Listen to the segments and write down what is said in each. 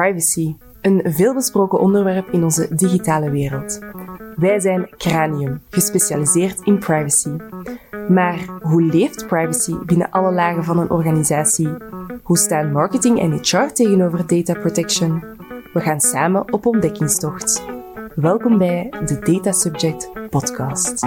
privacy, een veelbesproken onderwerp in onze digitale wereld. Wij zijn Cranium, gespecialiseerd in privacy. Maar hoe leeft privacy binnen alle lagen van een organisatie? Hoe staan marketing en HR tegenover data protection? We gaan samen op ontdekkingstocht. Welkom bij de Data Subject Podcast.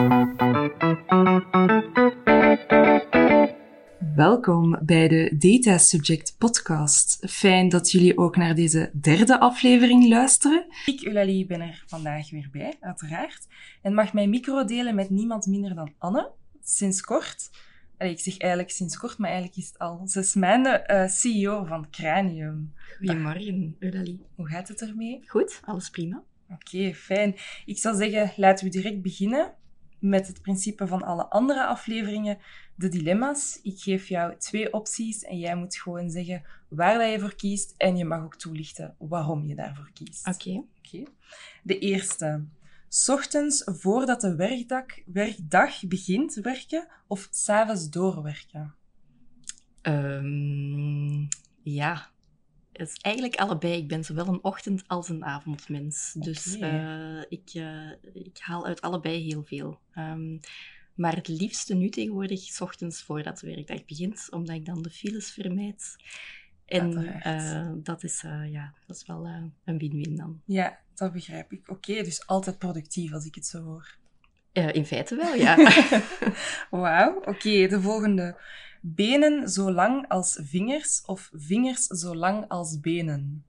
Welkom bij de Data Subject Podcast. Fijn dat jullie ook naar deze derde aflevering luisteren. Ik, Eulalie, ben er vandaag weer bij, uiteraard. En mag mijn micro delen met niemand minder dan Anne, sinds kort. Allee, ik zeg eigenlijk sinds kort, maar eigenlijk is het al zes maanden uh, CEO van Cranium. Goedemorgen, Eulalie. Hoe gaat het ermee? Goed, alles prima. Oké, fijn. Ik zou zeggen, laten we direct beginnen met het principe van alle andere afleveringen, de dilemma's. Ik geef jou twee opties en jij moet gewoon zeggen waar dat je voor kiest en je mag ook toelichten waarom je daarvoor kiest. Oké. Oké. De eerste. Ochtends voordat de werkdag, werkdag begint werken of s'avonds doorwerken? Um, ja, is eigenlijk allebei. Ik ben zowel een ochtend- als een avondmens. Dus uh, ik, uh, ik haal uit allebei heel veel. Um, maar het liefste nu tegenwoordig, s ochtends voordat de werkdag begint, omdat ik dan de files vermijd. En uh, dat, is, ja, dat is wel een win-win dan. Ja, dat begrijp ik. Oké, okay, dus altijd productief als ik het zo hoor. in feite wel, ja. Wauw. Oké, okay, de volgende. Benen zo lang als vingers of vingers zo lang als benen?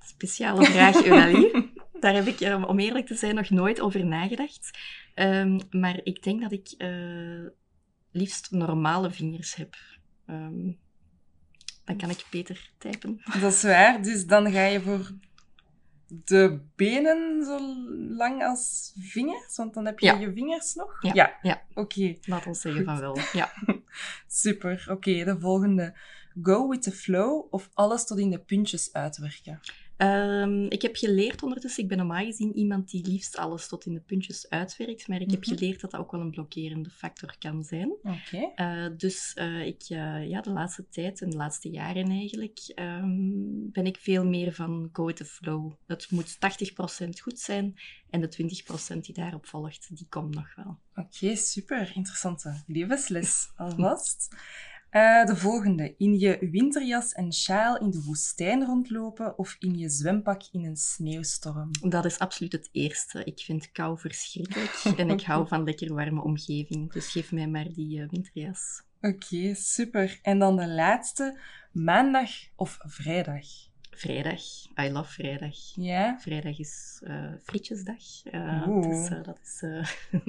Speciale vraag, Eulalie. Daar heb ik, om eerlijk te zijn, nog nooit over nagedacht. Um, maar ik denk dat ik uh, liefst normale vingers heb. Um, dan kan ik beter typen. Dat is waar. Dus dan ga je voor de benen zo lang als vingers? Want dan heb je je vingers nog? Ja. ja. ja. Oké. Okay. Laat ons zeggen van wel. Ja. Super. Oké, de volgende. Go with the flow of alles tot in de puntjes uitwerken? Um, ik heb geleerd ondertussen, ik ben normaal gezien iemand die liefst alles tot in de puntjes uitwerkt, maar ik heb mhm. geleerd dat dat ook wel een blokkerende factor kan zijn. Okay. Uh, eh, dus uh, ik, uh, ja, de laatste tijd en de laatste jaren eigenlijk, um, ben ik veel meer van go with the flow. Het moet 80% goed zijn en de 20% die daarop volgt, die komt nog wel. Oké, okay, super. Interessante levensles alvast. Uh, de volgende. In je winterjas en sjaal in de woestijn rondlopen of in je zwempak in een sneeuwstorm? Dat is absoluut het eerste. Ik vind kou verschrikkelijk en ik hou van lekker warme omgeving. Dus geef mij maar die uh, winterjas. Oké, okay, super. En dan de laatste. Maandag of vrijdag? Vrijdag. I love vrijdag. Vrijdag is uh, frietjesdag. Uh, dus, uh, dat is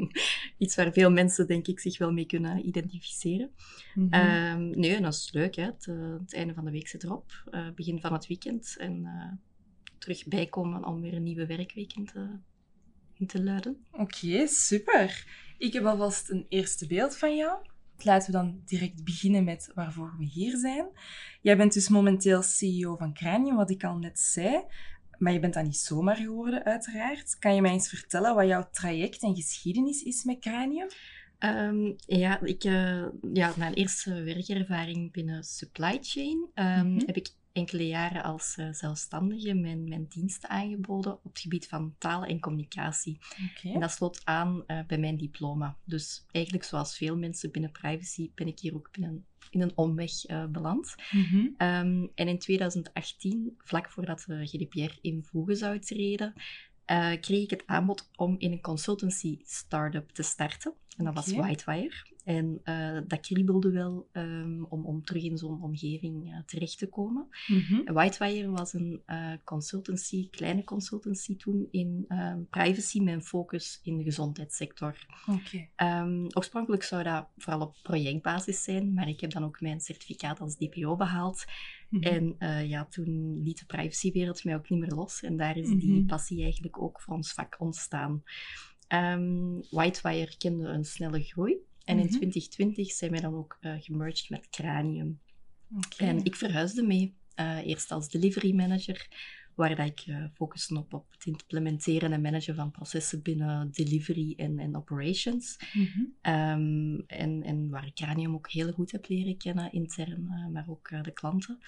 iets waar veel mensen, denk ik, zich wel mee kunnen identificeren. Mm -hmm. nee, dat is leuk. Hè? Het, het, einde van de week zit erop. begin van het weekend. En terug bijkomen om weer een nieuwe werkweek in te, in te luiden. Oké, super. Ik heb alvast een eerste beeld van jou. Laten we dan direct beginnen met waarvoor we hier zijn. Jij bent dus momenteel CEO van Cranium, wat ik al net zei. Maar je bent dat niet zomaar geworden, uiteraard. Kan je mij eens vertellen wat jouw traject en geschiedenis is met Cranium? Um, ja, ik, uh, ja, mijn eerste werkervaring binnen supply chain um, mm -hmm. heb ik enkele jaren als uh, zelfstandige mijn, mijn diensten aangeboden op het gebied van taal en communicatie. Okay. En dat sloot aan uh, bij mijn diploma. Dus eigenlijk zoals veel mensen binnen privacy ben ik hier ook binnen, in een omweg uh, beland. Mm -hmm. um, en in 2018, vlak voordat de GDPR in voegen zou treden, kreeg ik het aanbod om in een consultancy startup te starten. En dat okay. was Whitewire. En uh, dat kriebelde wel um, om, om terug in zo'n omgeving uh, terecht te komen. Mm -hmm. Whitewire was een uh, consultancy, kleine consultancy toen in privacy met een focus in de gezondheidssector. Okay. Um, oorspronkelijk zou dat vooral op projectbasis zijn, maar ik heb dan ook mijn certificaat als DPO behaald. Mm -hmm. En ja, toen liet de privacywereld mij ook niet meer los. En daar is mm -hmm. die passie eigenlijk ook voor ons vak ontstaan. Whitewire kende een snelle groei. En in mm -hmm. 2020 zijn wij dan ook uh, gemerged met Cranium. Okay. En ik verhuisde mee, uh, eerst als delivery manager, waar dat ik uh, focuste op, op het implementeren en managen van processen binnen delivery en, en operations. Mm -hmm. um, en, en waar ik Cranium ook heel goed heb leren kennen, intern, maar ook de klanten.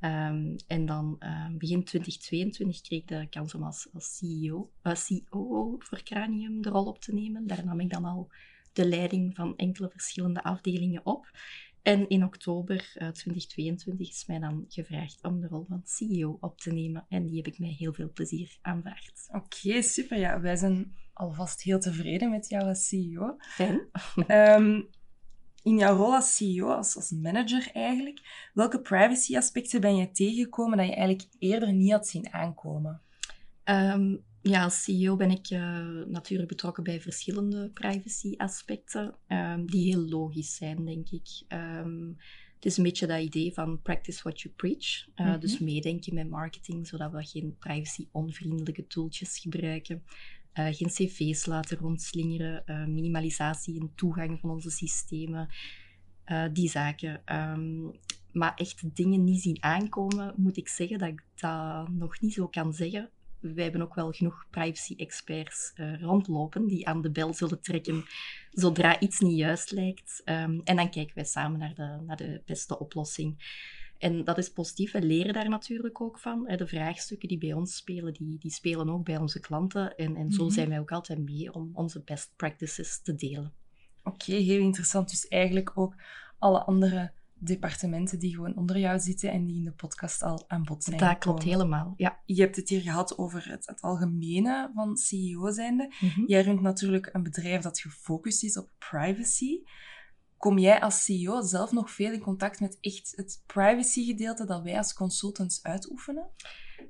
Ehm, en dan ehm, begin 2022 kreeg ik de kans om als, als CEO, uh, COO voor Cranium de rol op te nemen. Daar nam ik dan al de leiding van enkele verschillende afdelingen op. En in oktober uh, eh, 2022 is mij dan gevraagd om de rol van CEO op te nemen. En die heb ik met heel veel plezier aanvaard. Oké, super. Ja, wij zijn alvast heel tevreden met jou als CEO. Fijn. Um, in jouw rol als CEO, als, als manager eigenlijk, welke privacy-aspecten ben je tegengekomen dat je eigenlijk eerder niet had zien aankomen? Um, ja, als CEO ben ik uh, natuurlijk betrokken bij verschillende privacy-aspecten, um, die heel logisch zijn, denk ik. Um, het is een beetje dat idee van practice what you preach. Uh, mm -hmm. Dus meedenken met marketing, zodat we geen privacy-onvriendelijke tooltjes gebruiken. Uh, geen cv's laten rondslingeren, minimalisatie in toegang van onze systemen, die zaken. Um, maar echt dingen niet zien aankomen, moet ik zeggen dat ik dat nog niet zo kan zeggen. Wij hebben ook wel genoeg privacy-experts rondlopen die aan de bel zullen trekken zodra iets niet juist lijkt. Um, en dan kijken wij samen naar de, naar de beste oplossing. En dat is positief. We leren daar natuurlijk ook van. De vraagstukken die bij ons spelen, die, die spelen ook bij onze klanten. En, en zo mhm. zijn wij ook altijd mee om onze best practices te delen. Oké, heel interessant. Dus eigenlijk ook alle andere departementen die gewoon onder jou zitten en die in de podcast al aan bod zijn. Dat klopt helemaal, ja. Je hebt het hier gehad over het, het algemene van CEO zijnde. Mm Jij runt natuurlijk een bedrijf dat gefocust is op privacy. Kom jij als CEO zelf nog veel in contact met echt het privacy-gedeelte dat wij als consultants uitoefenen?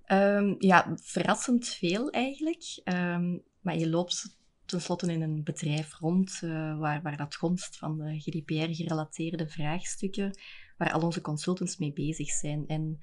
Um, ja, verrassend veel eigenlijk. Um, maar je loopt tenslotte in een bedrijf rond uh, waar, waar dat gonst van de GDPR-gerelateerde vraagstukken, waar al onze consultants mee bezig zijn. En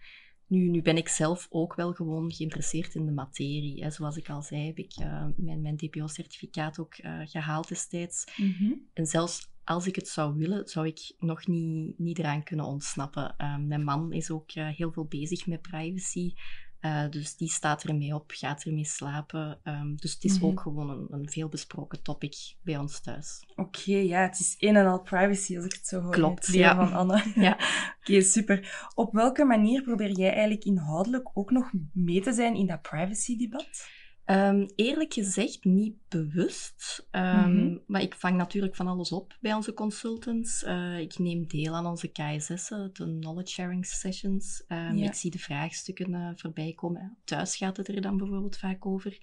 nu, nu ben ik zelf ook wel gewoon geïnteresseerd in de materie. Hè. Zoals ik al zei, heb ik uh, mijn, mijn DPO-certificaat ook uh, gehaald destijds. Mm -hmm. En zelfs als ik het zou willen, zou ik nog niet, niet eraan kunnen ontsnappen. Uh, mijn man is ook heel veel bezig met privacy. Uh, dus die staat ermee op, gaat ermee slapen. Um, dus het is mm -hmm. ook gewoon een, een veelbesproken topic bij ons thuis. Oké, okay, ja, het is een en al privacy als ik het zo hoor. Klopt, ja. van Anne. ja. Oké, okay, super. Op welke manier probeer jij eigenlijk inhoudelijk ook nog mee te zijn in dat privacy-debat? Um, eerlijk gezegd niet bewust. Um, mm -hmm. Maar ik vang natuurlijk van alles op bij onze consultants. Uh, ik neem deel aan onze KSS'en, de knowledge sharing sessions. Um, ja. Ik zie de vraagstukken uh, voorbij komen. Thuis gaat het er dan bijvoorbeeld vaak over.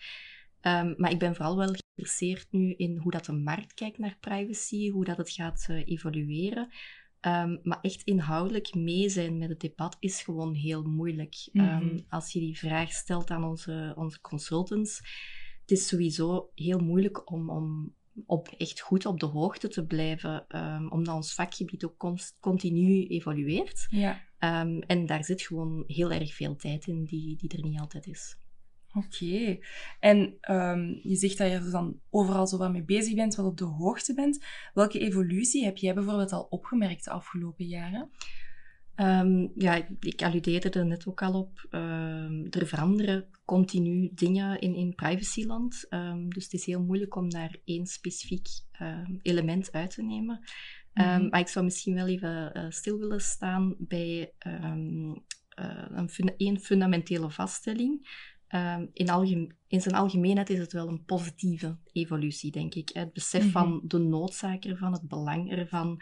maar ik ben vooral wel geïnteresseerd nu in hoe dat de markt kijkt naar privacy, hoe dat het gaat uh, evolueren. Um, maar echt inhoudelijk mee zijn met het debat is gewoon heel moeilijk. Mm -hmm. um, als je die vraag stelt aan onze, onze consultants, het is sowieso heel moeilijk om, om op echt goed op de hoogte te blijven, um, omdat ons vakgebied ook continu evolueert. Ja. en daar zit gewoon heel erg veel tijd in die, die er niet altijd is. Oké. Okay. En um, je zegt dat je dan overal zo wat mee bezig bent, wat op de hoogte bent. Welke evolutie heb jij bijvoorbeeld al opgemerkt de afgelopen jaren? Um, ja, ik alludeerde er net ook al op. Um, er veranderen continu dingen in, in privacyland. dus het is heel moeilijk om daar één specifiek element uit te nemen. Mm -hmm. maar ik zou misschien wel even uh, stil willen staan bij uh, een, een fundamentele vaststelling. Um, in, algemeen, in, zijn algemeenheid is het wel een positieve evolutie, denk ik. Het besef mm -hmm. van de noodzaak ervan, het belang ervan,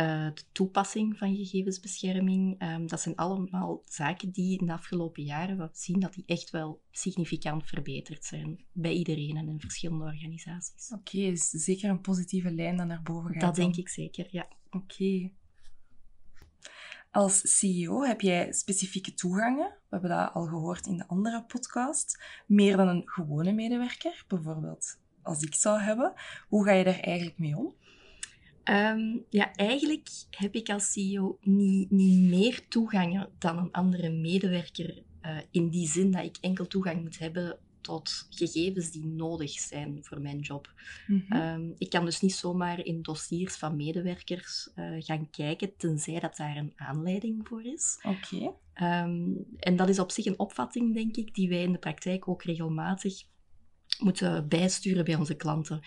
uh, de toepassing van gegevensbescherming. Um, dat zijn allemaal zaken die in de afgelopen jaren we zien dat die echt wel significant verbeterd zijn bij iedereen en in verschillende organisaties. Oké, okay, is zeker een positieve lijn dan naar boven gaat. Dat dan. denk ik zeker, ja. Oké. Okay. Als CEO heb jij specifieke toegangen. We hebben dat al gehoord in de andere podcast. Meer dan een gewone medewerker, bijvoorbeeld als ik zou hebben. Hoe ga je daar eigenlijk mee om? Um, ja, eigenlijk heb ik als CEO niet, niet meer toegangen dan een andere medewerker. Uh, in die zin dat ik enkel toegang moet hebben tot gegevens die nodig zijn voor mijn job. Mm -hmm. um, ik kan dus niet zomaar in dossiers van medewerkers uh, gaan kijken, tenzij dat daar een aanleiding voor is. Oké. Okay. Um, en dat is op zich een opvatting, denk ik, die wij in de praktijk ook regelmatig moeten bijsturen bij onze klanten.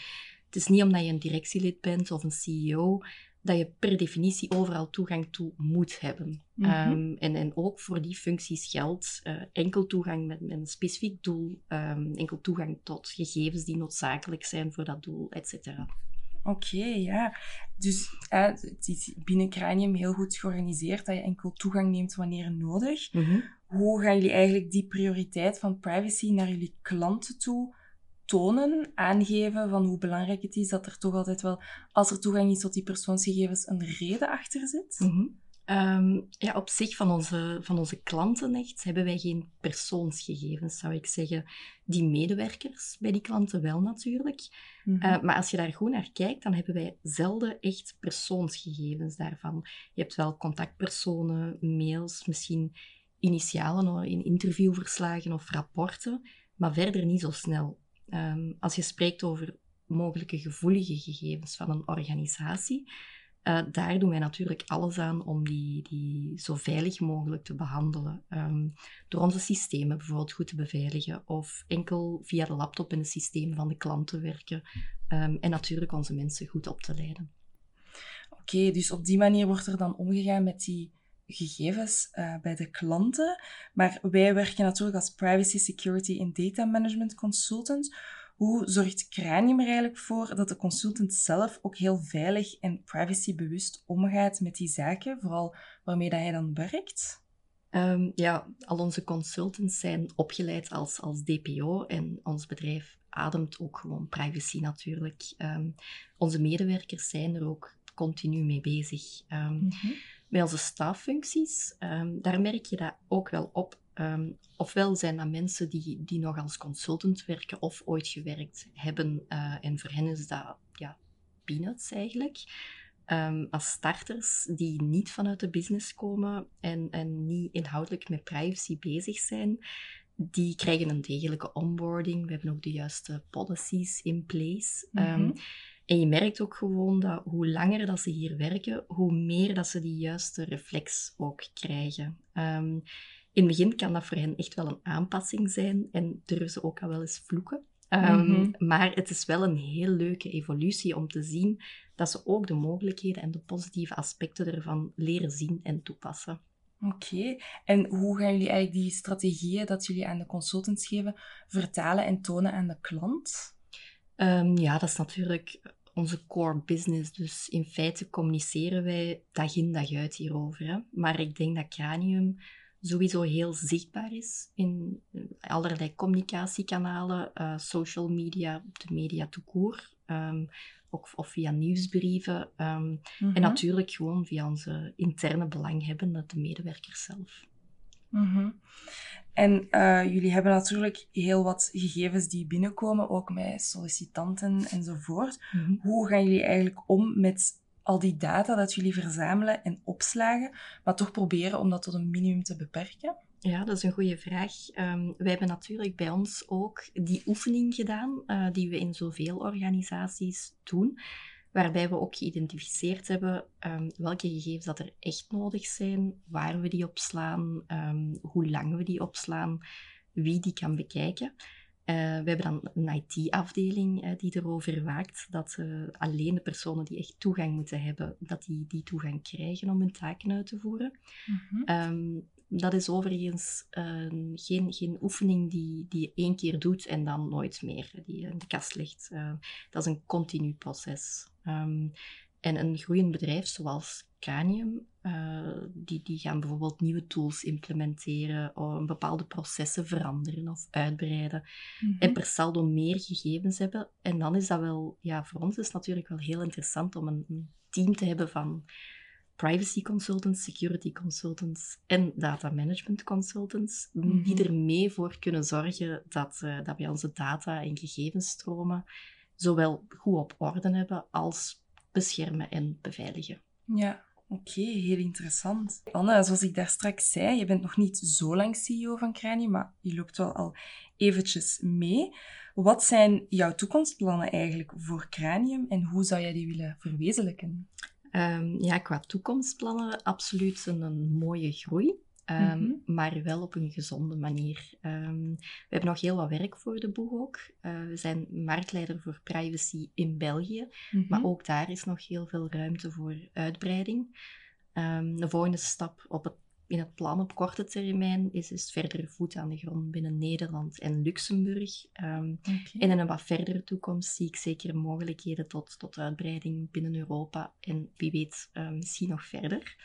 Het is niet omdat je een directielid bent of een CEO dat je per definitie overal toegang toe moet hebben. Mhm. Ehm, en, en ook voor die functies geldt eh, enkel toegang met, met een specifiek doel, ehm, enkel toegang tot gegevens die noodzakelijk zijn voor dat doel, et cetera. Oké, ja. Dus eh, het is binnen Cranium heel goed georganiseerd dat je enkel toegang neemt wanneer nodig. Hoe gaan jullie eigenlijk die prioriteit van privacy naar jullie klanten toe tonen, aangeven van hoe belangrijk het is dat er toch altijd wel, als er toegang is tot die persoonsgegevens, een reden achter zit? Mhm. Ehm, ja, op zich van onze, van onze klanten echt hebben wij geen persoonsgegevens, zou ik zeggen. Die medewerkers bij die klanten wel natuurlijk. Mhm. Uh, maar als je daar goed naar kijkt, dan hebben wij zelden echt persoonsgegevens daarvan. Je hebt wel contactpersonen, mails, misschien initialen in interviewverslagen of rapporten, maar verder niet zo snel. Um, als je spreekt over mogelijke gevoelige gegevens van een organisatie, uh, daar doen wij natuurlijk alles aan om die, die zo veilig mogelijk te behandelen. Um, door onze systemen bijvoorbeeld goed te beveiligen of enkel via de laptop in het systeem van de klant te werken. Um, en natuurlijk onze mensen goed op te leiden. Oké, dus op die manier wordt er dan omgegaan met die gegevens uh, bij de klanten. Maar wij werken natuurlijk als privacy, security en data management consultant. Hoe zorgt Cranium er eigenlijk voor dat de consultant zelf ook heel veilig en privacybewust omgaat met die zaken, vooral waarmee dat hij dan werkt? Um, ja, al onze consultants zijn opgeleid als, als DPO en ons bedrijf ademt ook gewoon privacy natuurlijk. Um, onze medewerkers zijn er ook continu mee bezig. Um, mm -hmm. Bij onze staffuncties, daar merk je dat ook wel op. Um, ofwel zijn dat mensen die, die nog als consultant werken of ooit gewerkt hebben. Uh, en voor hen is dat ja, peanuts eigenlijk. Um, als starters die niet vanuit de business komen en, en niet inhoudelijk met privacy bezig zijn, die krijgen een degelijke onboarding. We hebben ook de juiste policies in place. Um, en je merkt ook gewoon dat hoe langer dat ze hier werken, hoe meer dat ze die juiste reflex ook krijgen. Um, in het begin kan dat voor hen echt wel een aanpassing zijn en durven ze ook al wel eens vloeken. Um, mm-hmm. Maar het is wel een heel leuke evolutie om te zien dat ze ook de mogelijkheden en de positieve aspecten ervan leren zien en toepassen. Oké, okay. en hoe gaan jullie eigenlijk die strategieën dat jullie aan de consultants geven vertalen en tonen aan de klant? Um, ja, dat is natuurlijk onze core business. Dus in feite communiceren wij dag in dag uit hierover. Hè? Maar ik denk dat Cranium sowieso heel zichtbaar is in allerlei communicatiekanalen, uh, social media, de media tout court, um, ook, of via nieuwsbrieven. Um, mm-hmm. En natuurlijk gewoon via onze interne belanghebbenden, de medewerkers zelf. Mm-hmm. En uh, jullie hebben natuurlijk heel wat gegevens die binnenkomen, ook met sollicitanten enzovoort. Mm-hmm. Hoe gaan jullie eigenlijk om met al die data dat jullie verzamelen en opslagen, maar toch proberen om dat tot een minimum te beperken? Ja, dat is een goede vraag. Um, wij hebben natuurlijk bij ons ook die oefening gedaan, uh, die we in zoveel organisaties doen, waarbij we ook geïdentificeerd hebben um, welke gegevens dat er echt nodig zijn, waar we die opslaan, um, hoe lang we die opslaan, wie die kan bekijken. Uh, we hebben dan een IT-afdeling uh, die erover waakt dat uh, alleen de personen die echt toegang moeten hebben, dat die die toegang krijgen om hun taken uit te voeren. Um, dat is overigens geen, geen oefening die, die je één keer doet en dan nooit meer, die in de kast ligt. dat is een continu proces. Um, en een groeiend bedrijf zoals Cranium, uh, die, die gaan bijvoorbeeld nieuwe tools implementeren, of bepaalde processen veranderen of uitbreiden. Mm-hmm. En per saldo meer gegevens hebben. En dan is dat wel, ja, voor ons is het natuurlijk wel heel interessant om een, een team te hebben van privacy consultants, security consultants en data management consultants, die er mee voor kunnen zorgen dat, uh, dat wij onze data en gegevensstromen zowel goed op orde hebben als beschermen en beveiligen. Ja, oké, okay, heel interessant. Anne, zoals ik daar straks zei, je bent nog niet zo lang CEO van Crani, maar je loopt wel al eventjes mee. Wat zijn jouw toekomstplannen eigenlijk voor Cranium en hoe zou jij die willen verwezenlijken? Um, ja, qua toekomstplannen absoluut een, een mooie groei. Ehm, mhm. maar wel op een gezonde manier. Ehm, we hebben nog heel wat werk voor de boeg ook. Uh, we zijn marktleider voor privacy in België, mhm. maar ook daar is nog heel veel ruimte voor uitbreiding. Um, de volgende stap op het in het plan op korte termijn is, is verder voet aan de grond binnen Nederland en Luxemburg. Um, En in een wat verdere toekomst zie ik zeker mogelijkheden tot, tot uitbreiding binnen Europa en wie weet uh, misschien nog verder.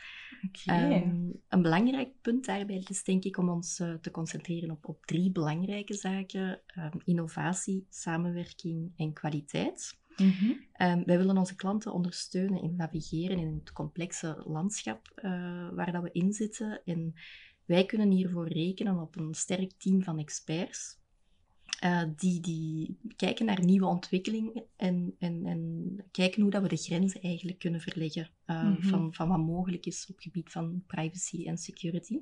Um, een belangrijk punt daarbij is denk ik om ons uh, te concentreren op, op drie belangrijke zaken. Um, innovatie, samenwerking en kwaliteit. Mhm. Ehm, wij willen onze klanten ondersteunen in navigeren in het complexe landschap uh, waar dat we in zitten. En wij kunnen hiervoor rekenen op een sterk team van experts. Uh, die, die kijken naar nieuwe ontwikkelingen en, en, en kijken hoe dat we de grenzen eigenlijk kunnen verleggen uh, van, van wat mogelijk is op het gebied van privacy en security.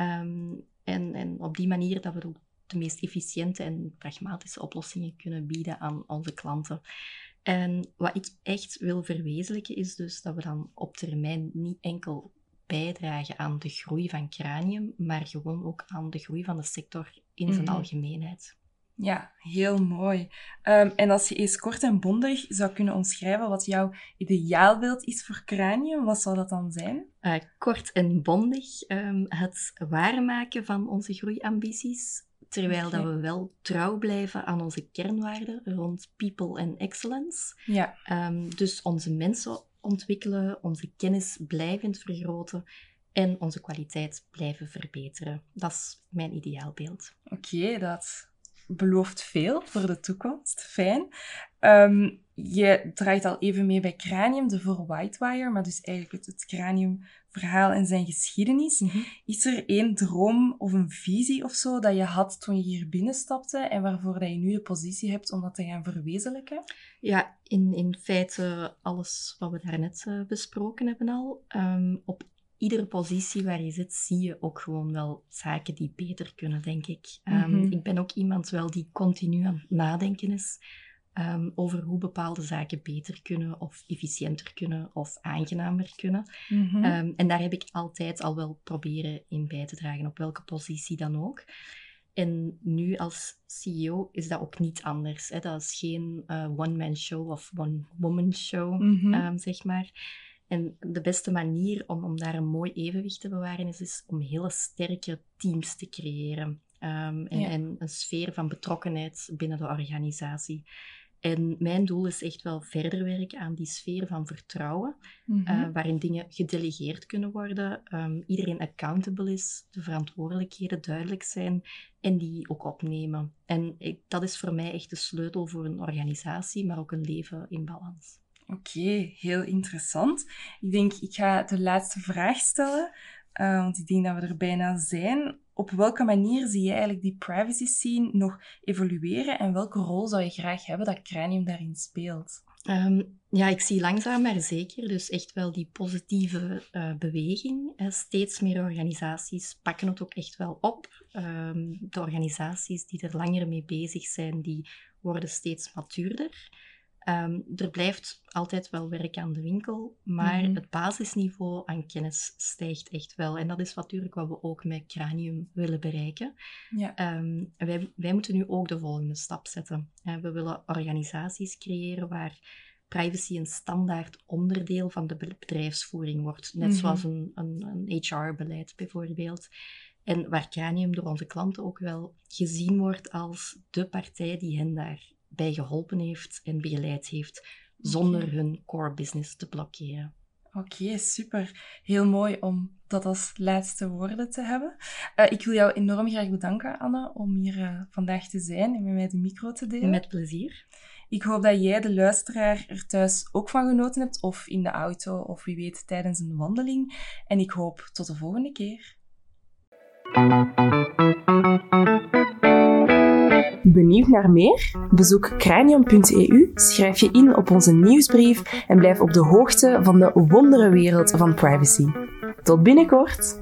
Um, en, en op die manier dat we ook de meest efficiënte en pragmatische oplossingen kunnen bieden aan onze klanten. En wat ik echt wil verwezenlijken is dus dat we dan op termijn niet enkel bijdragen aan de groei van Cranium, maar gewoon ook aan de groei van de sector in zijn mhm. algemeenheid. Ja, heel mooi. Ehm, en als je eens kort en bondig zou kunnen omschrijven wat jouw ideaalbeeld is voor Cranium, wat zou dat dan zijn? Uh, kort en bondig, um, het waarmaken van onze groeiambities, Terwijl dat we wel trouw blijven aan onze kernwaarden rond people and excellence. Ja. Um, dus onze mensen ontwikkelen, onze kennis blijvend vergroten en onze kwaliteit blijven verbeteren. Dat is mijn ideaalbeeld. Oké, dat belooft veel voor de toekomst. Fijn. Um, je draait al even mee bij Cranium, de voor Whitewire, maar dus eigenlijk het, het Cranium-verhaal en zijn geschiedenis. Mhm. Is er één droom of een visie of zo dat je had toen je hier binnenstapte en waarvoor dat je nu de positie hebt om dat te gaan verwezenlijken? Ja, in, in feite alles wat we daarnet uh, besproken hebben al. Um, op iedere positie waar je zit, zie je ook gewoon wel zaken die beter kunnen, denk ik. Um, Ik ben ook iemand wel die continu aan het nadenken is Ehm, over hoe bepaalde zaken beter kunnen of efficiënter kunnen of aangenamer kunnen. Mhm. Ehm, en daar heb ik altijd al wel proberen in bij te dragen, op welke positie dan ook. En nu als CEO is dat ook niet anders. Hè? Dat is geen uh, one-man show of one-woman show, mhm. ehm, zeg maar. En de beste manier om, om daar een mooi evenwicht te bewaren is, is om hele sterke teams te creëren. en, en, een sfeer van betrokkenheid binnen de organisatie. En mijn doel is echt wel verder werken aan die sfeer van vertrouwen, mhm. eh, waarin dingen gedelegeerd kunnen worden, um, iedereen accountable is, de verantwoordelijkheden duidelijk zijn en die ook opnemen. En ik, dat is voor mij echt de sleutel voor een organisatie, maar ook een leven in balans. Oké, heel interessant. Ik denk, ik ga de laatste vraag stellen, uh, want ik denk dat we er bijna zijn op welke manier zie je eigenlijk die privacy scene nog evolueren en welke rol zou je graag hebben dat Cranium daarin speelt? Ehm, ja, ik zie langzaam maar zeker dus echt wel die positieve uh, beweging. steeds meer organisaties pakken het ook echt wel op. Um, de organisaties die er langer mee bezig zijn, die worden steeds matuurder. Ehm, er blijft altijd wel werk aan de winkel, maar mhm. het basisniveau aan kennis stijgt echt wel. En dat is natuurlijk wat we ook met Cranium willen bereiken. Ja. Ehm, wij, wij moeten nu ook de volgende stap zetten. we willen organisaties creëren waar privacy een standaard onderdeel van de bedrijfsvoering wordt. Net mhm. zoals een, een, een HR-beleid bijvoorbeeld. En waar Cranium door onze klanten ook wel gezien wordt als de partij die hen daar bij geholpen heeft en begeleid heeft, zonder hun core business te blokkeren. Oké, super. Heel mooi om dat als laatste woorden te hebben. Uh, ik wil jou enorm graag bedanken, Anne, om hier uh, vandaag te zijn en met mij de micro te delen. Met plezier. Ik hoop dat jij, de luisteraar, er thuis ook van genoten hebt, of in de auto, of wie weet tijdens een wandeling. En ik hoop tot de volgende keer. Benieuwd naar meer? Bezoek cranium.eu, schrijf je in op onze nieuwsbrief en blijf op de hoogte van de wonderenwereld van privacy. Tot binnenkort!